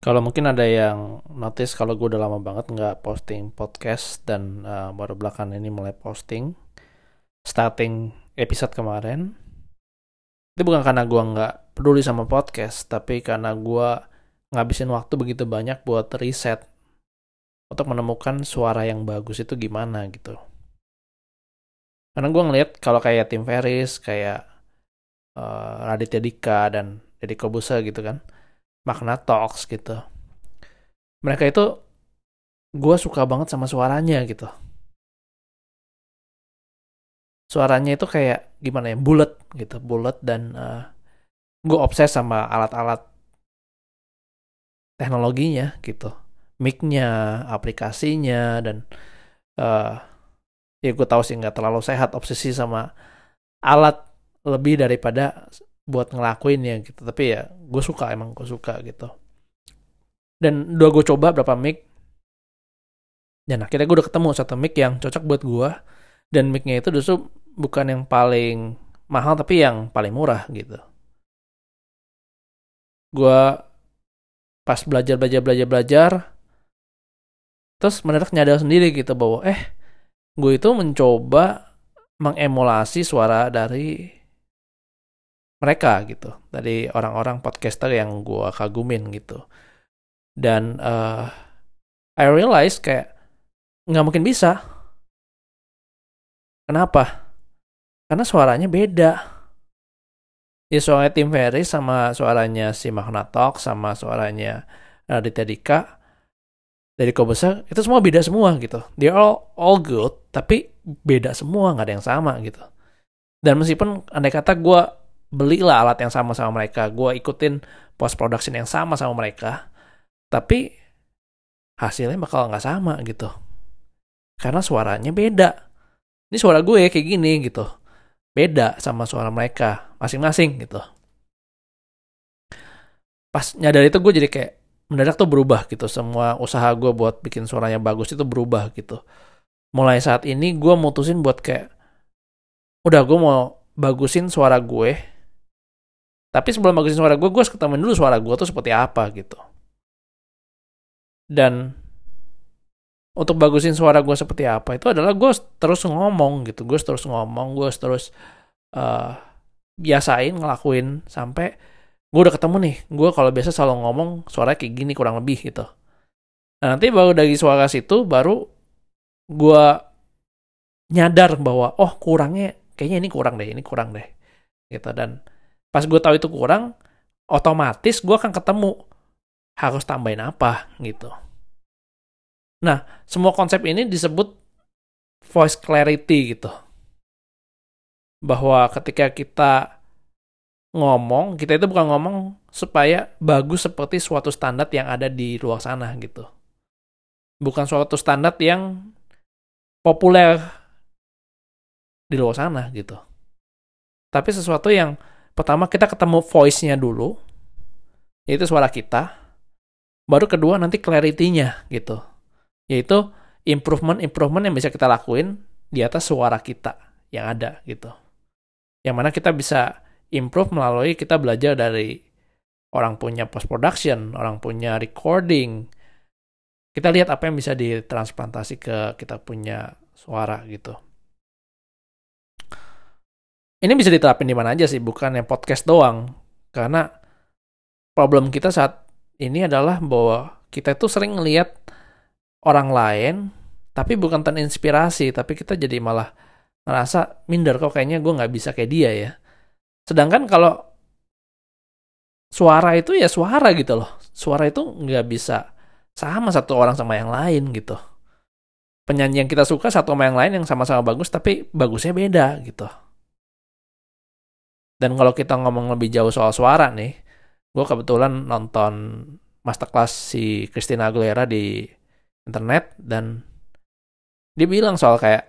Kalau mungkin ada yang notice kalau gue udah lama banget nggak posting podcast dan uh, baru belakangan ini mulai posting starting episode kemarin itu bukan karena gue nggak peduli sama podcast tapi karena gue ngabisin waktu begitu banyak buat riset untuk menemukan suara yang bagus itu gimana gitu. Karena gue ngeliat kalau kayak Tim Ferris kayak uh, Raditya Dika dan Deddy Kobusa gitu kan makna talks gitu. Mereka itu gue suka banget sama suaranya gitu. Suaranya itu kayak gimana ya bulat gitu bulat dan uh, eh, gue obses sama alat-alat teknologinya gitu. Micnya aplikasinya dan uh, ya gue tahu sih nggak terlalu sehat obsesi sama alat lebih daripada buat ngelakuin ya gitu. Tapi ya gue suka emang gue suka gitu. Dan dua gue coba berapa mic dan akhirnya gue udah ketemu satu mic yang cocok buat gue dan micnya itu justru bukan yang paling mahal tapi yang paling murah gitu. Gue pas belajar belajar belajar belajar terus mendadak nyadar sendiri gitu bahwa eh gue itu mencoba mengemulasi suara dari mereka gitu. Dari orang-orang podcaster yang gue kagumin gitu. Dan uh, I realize kayak nggak mungkin bisa. Kenapa? Karena suaranya beda. Ya suaranya Tim Ferry sama suaranya si Magna Talk sama suaranya Raditya Dika dari Kobesa itu semua beda semua gitu. They all all good tapi beda semua nggak ada yang sama gitu. Dan meskipun andai kata gue belilah alat yang sama sama mereka. Gue ikutin post production yang sama sama mereka. Tapi hasilnya bakal nggak sama gitu. Karena suaranya beda. Ini suara gue kayak gini gitu. Beda sama suara mereka masing-masing gitu. Pas nyadar itu gue jadi kayak mendadak tuh berubah gitu. Semua usaha gue buat bikin suaranya bagus itu berubah gitu. Mulai saat ini gue mutusin buat kayak udah gue mau bagusin suara gue tapi sebelum bagusin suara gue, gue harus ketemuin dulu suara gue tuh seperti apa gitu. Dan untuk bagusin suara gue seperti apa itu adalah gue terus ngomong gitu. Gue terus ngomong, gue terus uh, biasain ngelakuin sampai gue udah ketemu nih. Gue kalau biasa selalu ngomong suara kayak gini kurang lebih gitu. Nah, nanti baru dari suara situ baru gue nyadar bahwa oh kurangnya kayaknya ini kurang deh, ini kurang deh. Gitu dan pas gue tahu itu kurang otomatis gue akan ketemu. Harus tambahin apa gitu. Nah semua konsep ini disebut voice clarity gitu. Bahwa ketika kita ngomong kita itu bukan ngomong supaya bagus seperti suatu standar yang ada di luar sana gitu. Bukan suatu standar yang populer di luar sana gitu. Tapi sesuatu yang Pertama kita ketemu voice-nya dulu, yaitu suara kita. Baru kedua nanti clarity-nya gitu. Yaitu improvement-improvement yang bisa kita lakuin di atas suara kita yang ada gitu. Yang mana kita bisa improve melalui kita belajar dari orang punya post production, orang punya recording. Kita lihat apa yang bisa ditransplantasi ke kita punya suara gitu ini bisa diterapin di mana aja sih, bukan yang podcast doang. Karena problem kita saat ini adalah bahwa kita itu sering ngelihat orang lain, tapi bukan terinspirasi, tapi kita jadi malah ngerasa minder kok kayaknya gue nggak bisa kayak dia ya. Sedangkan kalau suara itu ya suara gitu loh. Suara itu nggak bisa sama satu orang sama yang lain gitu. Penyanyi yang kita suka satu sama yang lain yang sama-sama bagus tapi bagusnya beda gitu. Dan kalau kita ngomong lebih jauh soal suara nih, gue kebetulan nonton masterclass si Christina Aguilera di internet dan dia bilang soal kayak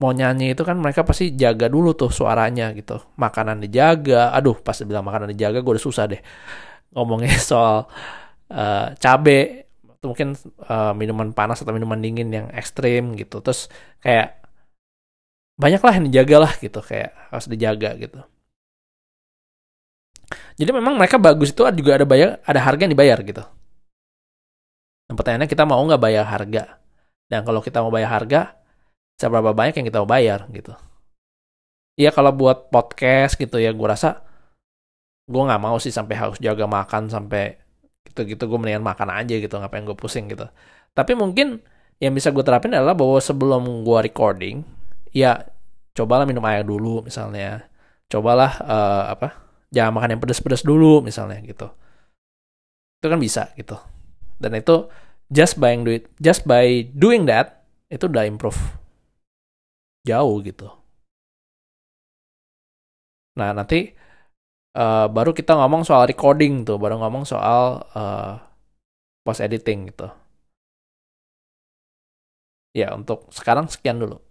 mau nyanyi itu kan mereka pasti jaga dulu tuh suaranya gitu. Makanan dijaga. Aduh, pas bilang makanan dijaga gue udah susah deh ngomongnya soal uh, cabe mungkin uh, minuman panas atau minuman dingin yang ekstrim gitu. Terus kayak banyak lah yang dijaga lah gitu kayak harus dijaga gitu. Jadi memang mereka bagus itu juga ada bayar, ada harga yang dibayar gitu. Nah, pertanyaannya kita mau nggak bayar harga? Dan kalau kita mau bayar harga, seberapa banyak yang kita mau bayar gitu. Iya kalau buat podcast gitu ya, gue rasa gue nggak mau sih sampai harus jaga makan sampai gitu-gitu gue mendingan makan aja gitu ngapain gue pusing gitu tapi mungkin yang bisa gue terapin adalah bahwa sebelum gue recording ya cobalah minum air dulu misalnya cobalah uh, apa jangan makan yang pedas-pedas dulu misalnya gitu. Itu kan bisa gitu. Dan itu just by doing just by doing that itu udah improve. Jauh gitu. Nah nanti uh, baru kita ngomong soal recording tuh baru ngomong soal uh, post editing gitu. Ya untuk sekarang sekian dulu